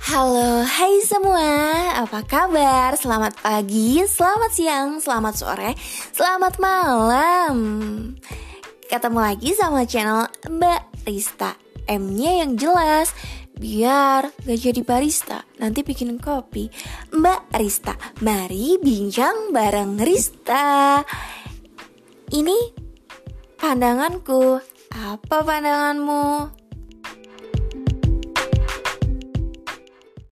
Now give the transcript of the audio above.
Halo, hai semua, apa kabar? Selamat pagi, selamat siang, selamat sore, selamat malam. Ketemu lagi sama channel Mbak Rista M-nya yang jelas. Biar gak jadi barista, nanti bikin kopi. Mbak Rista, mari bincang bareng Rista. Ini pandanganku, apa pandanganmu?